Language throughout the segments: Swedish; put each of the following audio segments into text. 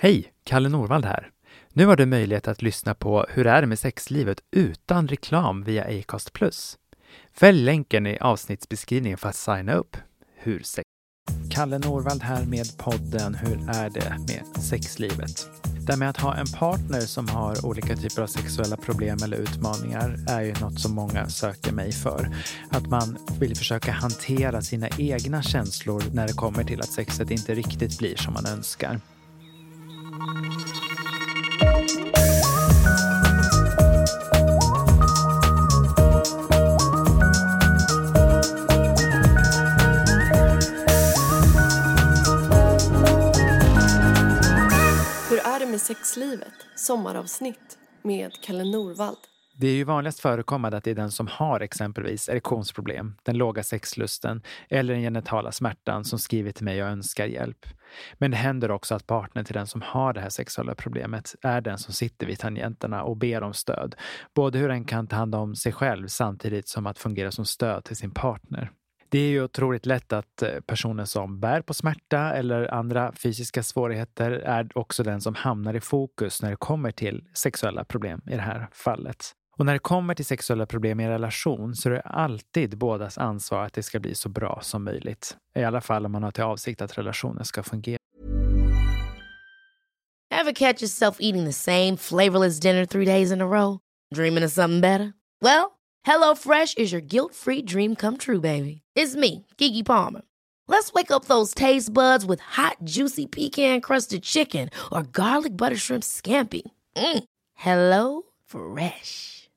Hej! Kalle Norvald här. Nu har du möjlighet att lyssna på Hur är det med sexlivet utan reklam via Acast+. Fäll länken i avsnittsbeskrivningen för att signa upp. Hur sex... Kalle Norvald här med podden Hur är det med sexlivet? Det här med att ha en partner som har olika typer av sexuella problem eller utmaningar är ju något som många söker mig för. Att man vill försöka hantera sina egna känslor när det kommer till att sexet inte riktigt blir som man önskar. Hur är det med sexlivet? Sommaravsnitt med Kalle Norvald. Det är ju vanligast förekommande att det är den som har exempelvis erektionsproblem, den låga sexlusten eller den genitala smärtan som skriver till mig och önskar hjälp. Men det händer också att partnern till den som har det här sexuella problemet är den som sitter vid tangenterna och ber om stöd. Både hur den kan ta hand om sig själv samtidigt som att fungera som stöd till sin partner. Det är ju otroligt lätt att eh, personen som bär på smärta eller andra fysiska svårigheter är också den som hamnar i fokus när det kommer till sexuella problem i det här fallet. Och när det kommer till sexuella problem i en relation så är det alltid bådas ansvar att det ska bli så bra som möjligt. I alla fall om man har till avsikt att relationen ska fungera. Have catch yourself eating the same flavorless dinner three days in a row? Dreaming of something better? Well, Hello Fresh is your guilt-free dream come true, baby. It's me, Gigi Palmer. Let's wake up those taste buds with hot, juicy pecan-crusted chicken or garlic butter shrimp scampi. Mm. Hello Fresh.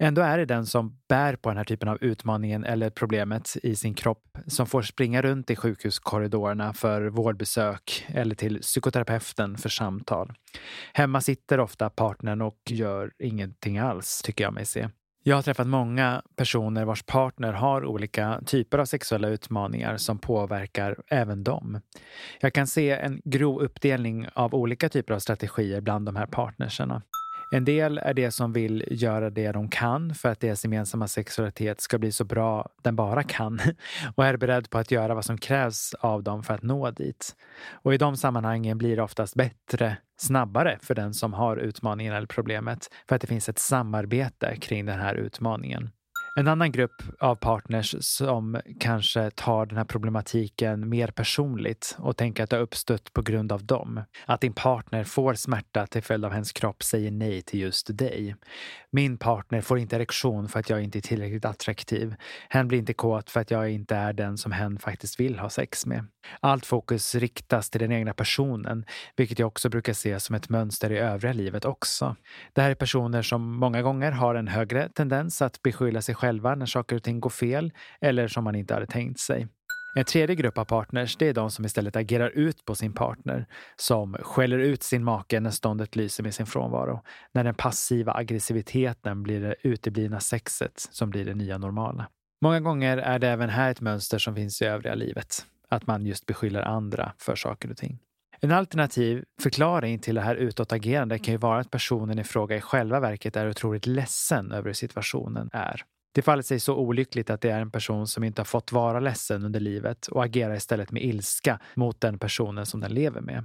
Ändå är det den som bär på den här typen av utmaningen eller problemet i sin kropp som får springa runt i sjukhuskorridorerna för vårdbesök eller till psykoterapeuten för samtal. Hemma sitter ofta partnern och gör ingenting alls, tycker jag mig se. Jag har träffat många personer vars partner har olika typer av sexuella utmaningar som påverkar även dem. Jag kan se en grov uppdelning av olika typer av strategier bland de här partnerserna. En del är det som vill göra det de kan för att deras gemensamma sexualitet ska bli så bra den bara kan och är beredd på att göra vad som krävs av dem för att nå dit. Och i de sammanhangen blir det oftast bättre snabbare för den som har utmaningen eller problemet för att det finns ett samarbete kring den här utmaningen. En annan grupp av partners som kanske tar den här problematiken mer personligt och tänker att det har uppstått på grund av dem. Att din partner får smärta till följd av hennes kropp säger nej till just dig. Min partner får inte erektion för att jag inte är tillräckligt attraktiv. Hen blir inte kåt för att jag inte är den som hen faktiskt vill ha sex med. Allt fokus riktas till den egna personen, vilket jag också brukar se som ett mönster i övriga livet också. Det här är personer som många gånger har en högre tendens att beskylla sig själva när saker och ting går fel eller som man inte hade tänkt sig. En tredje grupp av partners det är de som istället agerar ut på sin partner, som skäller ut sin make när ståndet lyser med sin frånvaro, när den passiva aggressiviteten blir det uteblivna sexet som blir det nya normala. Många gånger är det även här ett mönster som finns i övriga livet, att man just beskyller andra för saker och ting. En alternativ förklaring till det här utåtagerande kan ju vara att personen i fråga i själva verket är otroligt ledsen över hur situationen är. Det faller sig så olyckligt att det är en person som inte har fått vara ledsen under livet och agerar istället med ilska mot den personen som den lever med.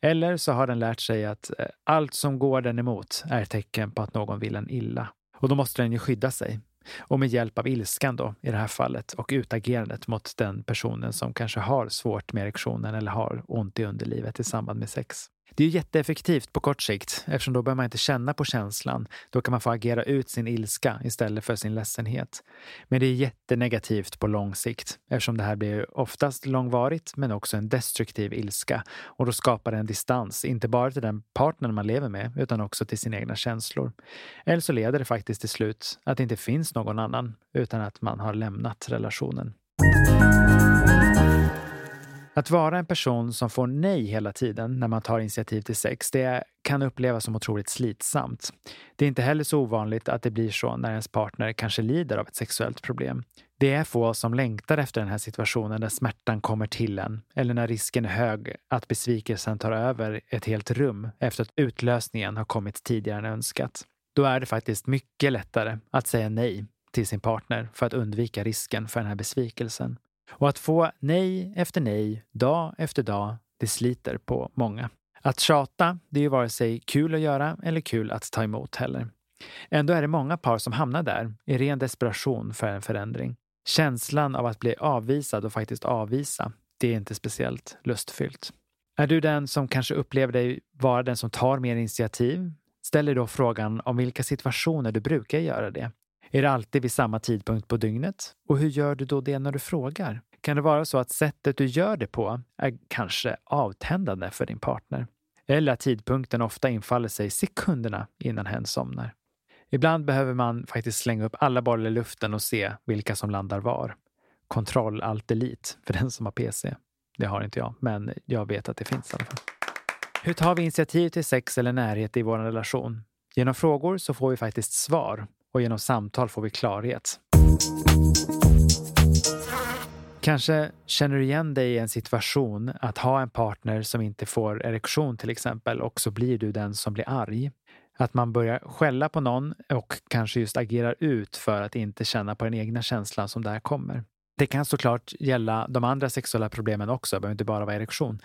Eller så har den lärt sig att eh, allt som går den emot är tecken på att någon vill en illa. Och då måste den ju skydda sig. Och med hjälp av ilskan då, i det här fallet, och utagerandet mot den personen som kanske har svårt med erektionen eller har ont i underlivet i samband med sex. Det är jätteeffektivt på kort sikt eftersom då behöver man inte känna på känslan. Då kan man få agera ut sin ilska istället för sin ledsenhet. Men det är jättenegativt på lång sikt eftersom det här blir oftast långvarigt men också en destruktiv ilska och då skapar det en distans, inte bara till den partnern man lever med utan också till sina egna känslor. Eller så leder det faktiskt till slut att det inte finns någon annan utan att man har lämnat relationen. Att vara en person som får nej hela tiden när man tar initiativ till sex, det kan upplevas som otroligt slitsamt. Det är inte heller så ovanligt att det blir så när ens partner kanske lider av ett sexuellt problem. Det är få som längtar efter den här situationen där smärtan kommer till en eller när risken är hög att besvikelsen tar över ett helt rum efter att utlösningen har kommit tidigare än önskat. Då är det faktiskt mycket lättare att säga nej till sin partner för att undvika risken för den här besvikelsen. Och att få nej efter nej, dag efter dag, det sliter på många. Att tjata, det är ju vare sig kul att göra eller kul att ta emot heller. Ändå är det många par som hamnar där i ren desperation för en förändring. Känslan av att bli avvisad och faktiskt avvisa, det är inte speciellt lustfyllt. Är du den som kanske upplever dig vara den som tar mer initiativ? Ställ dig då frågan om vilka situationer du brukar göra det är det alltid vid samma tidpunkt på dygnet? Och hur gör du då det när du frågar? Kan det vara så att sättet du gör det på är kanske avtändande för din partner? Eller att tidpunkten ofta infaller sig sekunderna innan hen somnar? Ibland behöver man faktiskt slänga upp alla bollar i luften och se vilka som landar var. Kontroll alt delete för den som har PC. Det har inte jag, men jag vet att det finns i alla fall. Hur tar vi initiativ till sex eller närhet i vår relation? Genom frågor så får vi faktiskt svar och genom samtal får vi klarhet. Kanske känner du igen dig i en situation att ha en partner som inte får erektion till exempel och så blir du den som blir arg. Att man börjar skälla på någon och kanske just agerar ut för att inte känna på den egna känslan som där kommer. Det kan såklart gälla de andra sexuella problemen också, det behöver inte bara vara erektion.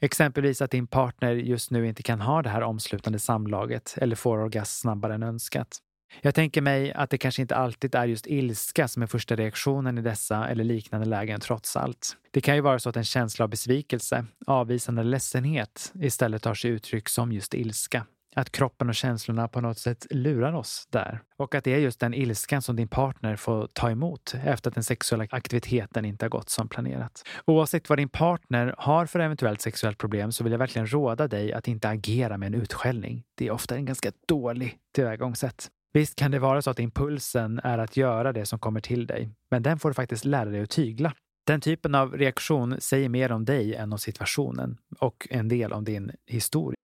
Exempelvis att din partner just nu inte kan ha det här omslutande samlaget eller får orgasm snabbare än önskat. Jag tänker mig att det kanske inte alltid är just ilska som är första reaktionen i dessa eller liknande lägen trots allt. Det kan ju vara så att en känsla av besvikelse, avvisande ledsenhet istället tar sig uttryck som just ilska. Att kroppen och känslorna på något sätt lurar oss där. Och att det är just den ilskan som din partner får ta emot efter att den sexuella aktiviteten inte har gått som planerat. Oavsett vad din partner har för eventuellt sexuellt problem så vill jag verkligen råda dig att inte agera med en utskällning. Det är ofta en ganska dålig tillvägagångssätt. Visst kan det vara så att impulsen är att göra det som kommer till dig, men den får du faktiskt lära dig att tygla. Den typen av reaktion säger mer om dig än om situationen och en del om din historia.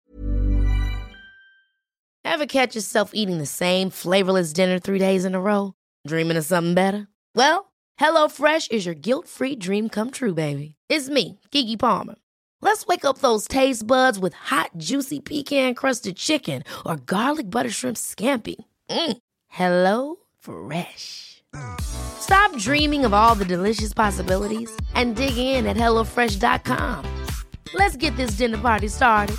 Have catch yourself eating the same flavorless dinner three days in a row? Dreaming of something better? Well, hello fresh is your guilt free dream come true baby. It's me, Gigi Palmer. Let's wake up those taste buds with hot juicy pecan crusted chicken or garlic butter shrimp scampi. Mm. Hello Fresh. Stop dreaming of all the delicious possibilities and dig in at HelloFresh.com. Let's get this dinner party started.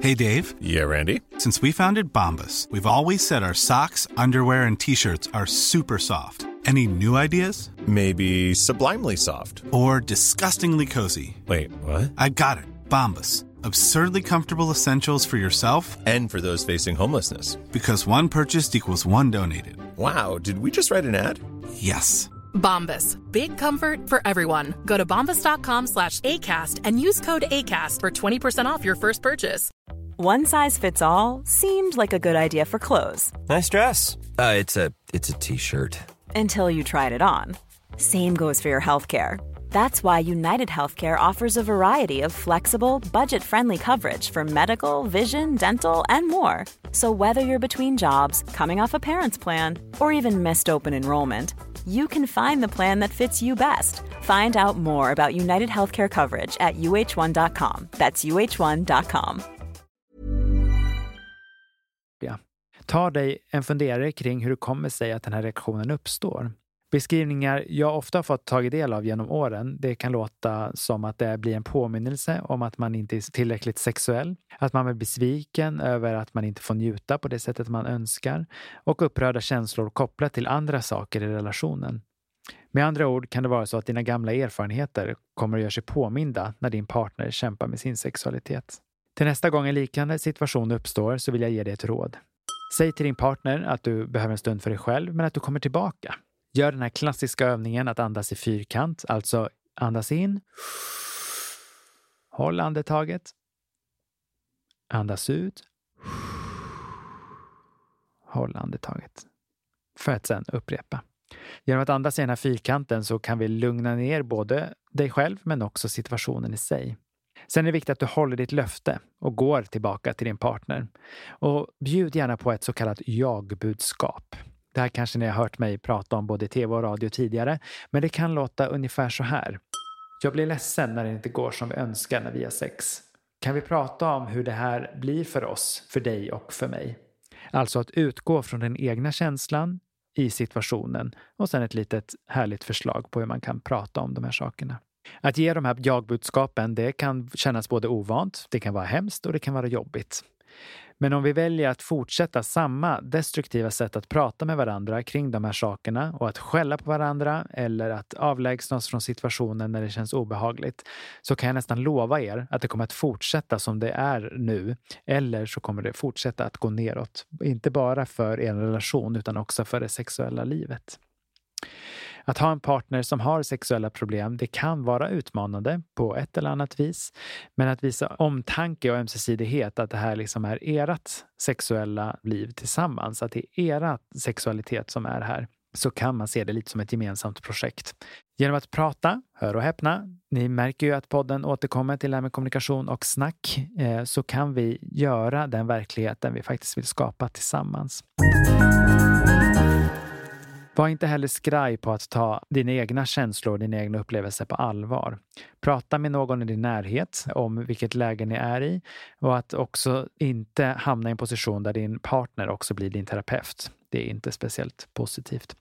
Hey, Dave. Yeah, Randy. Since we founded Bombus, we've always said our socks, underwear, and t shirts are super soft. Any new ideas? Maybe sublimely soft. Or disgustingly cozy. Wait, what? I got it. Bombus Absurdly comfortable essentials for yourself and for those facing homelessness. Because one purchased equals one donated. Wow, did we just write an ad? Yes. Bombas. Big comfort for everyone. Go to bombas.com slash ACAST and use code ACAST for 20% off your first purchase. One size fits all seemed like a good idea for clothes. Nice dress. Uh, it's a it's a t-shirt. Until you tried it on. Same goes for your health care. That's why United Healthcare offers a variety of flexible, budget friendly coverage for medical, vision, dental, and more. So, whether you're between jobs, coming off a parent's plan, or even missed open enrollment, you can find the plan that fits you best. Find out more about United Healthcare coverage at uh1.com. That's uh1.com. Ja. Ta dig en funderare kring hur det kommer sig att den här reaktionen uppstår. Beskrivningar jag ofta har fått tagit del av genom åren, det kan låta som att det blir en påminnelse om att man inte är tillräckligt sexuell, att man är besviken över att man inte får njuta på det sättet man önskar och upprörda känslor kopplat till andra saker i relationen. Med andra ord kan det vara så att dina gamla erfarenheter kommer att göra sig påminda när din partner kämpar med sin sexualitet. Till nästa gång en liknande situation uppstår så vill jag ge dig ett råd. Säg till din partner att du behöver en stund för dig själv, men att du kommer tillbaka. Gör den här klassiska övningen att andas i fyrkant, alltså andas in. Håll andetaget. Andas ut. Håll andetaget. För att sen upprepa. Genom att andas i den här fyrkanten så kan vi lugna ner både dig själv men också situationen i sig. Sen är det viktigt att du håller ditt löfte och går tillbaka till din partner. Och bjud gärna på ett så kallat jag-budskap. Det här kanske ni har hört mig prata om både i tv och radio tidigare, men det kan låta ungefär så här. Jag blir ledsen när det inte går som vi önskar när vi har sex. Kan vi prata om hur det här blir för oss, för dig och för mig? Alltså att utgå från den egna känslan i situationen och sen ett litet härligt förslag på hur man kan prata om de här sakerna. Att ge de här jag-budskapen, det kan kännas både ovant, det kan vara hemskt och det kan vara jobbigt. Men om vi väljer att fortsätta samma destruktiva sätt att prata med varandra kring de här sakerna och att skälla på varandra eller att avlägsna oss från situationen när det känns obehagligt så kan jag nästan lova er att det kommer att fortsätta som det är nu. Eller så kommer det fortsätta att gå neråt. Inte bara för er relation utan också för det sexuella livet. Att ha en partner som har sexuella problem, det kan vara utmanande på ett eller annat vis. Men att visa omtanke och ömsesidighet, att det här liksom är ert sexuella liv tillsammans, att det är ert sexualitet som är här, så kan man se det lite som ett gemensamt projekt. Genom att prata, hör och häpna, ni märker ju att podden återkommer till det här med kommunikation och snack, eh, så kan vi göra den verkligheten vi faktiskt vill skapa tillsammans. Var inte heller skraj på att ta dina egna känslor och dina egna upplevelser på allvar. Prata med någon i din närhet om vilket läge ni är i och att också inte hamna i en position där din partner också blir din terapeut. Det är inte speciellt positivt.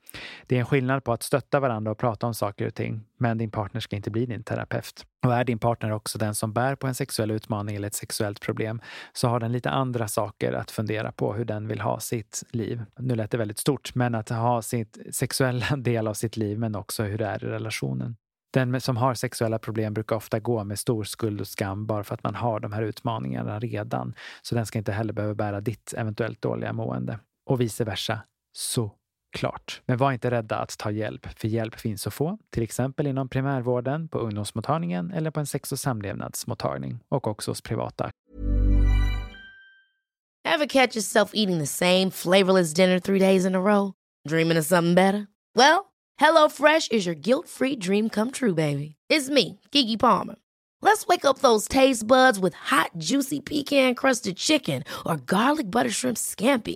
Det är en skillnad på att stötta varandra och prata om saker och ting, men din partner ska inte bli din terapeut. Och är din partner också den som bär på en sexuell utmaning eller ett sexuellt problem så har den lite andra saker att fundera på hur den vill ha sitt liv. Nu lät det väldigt stort, men att ha sitt sexuella del av sitt liv, men också hur det är i relationen. Den som har sexuella problem brukar ofta gå med stor skuld och skam bara för att man har de här utmaningarna redan. Så den ska inte heller behöva bära ditt eventuellt dåliga mående och vice versa. Såklart. Men var inte rädda att ta hjälp, för hjälp finns att få, till exempel inom primärvården, på ungdomsmottagningen eller på en sex och samlevnadsmottagning och också hos privata. Have catch yourself eating the same flavorless dinner three days in a row? Dreaming of something better? Well, hello fresh is your guilt free dream come true baby. It's me, Gigi Palmer. Let's wake up those taste buds with hot juicy pecan crusted chicken or garlic butter shrimp scampi.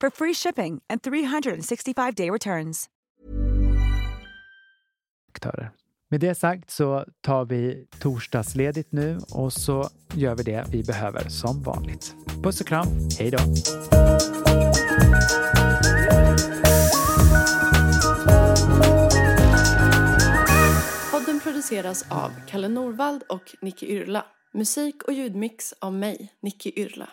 for free shipping and 365-day returns. Med det sagt så tar vi torsdagsledigt nu och så gör vi det vi behöver som vanligt. Puss och kram, hej då! Podden produceras av Kalle Norvald och Nicky Yrla. Musik och ljudmix av mig, Nicky Yrla.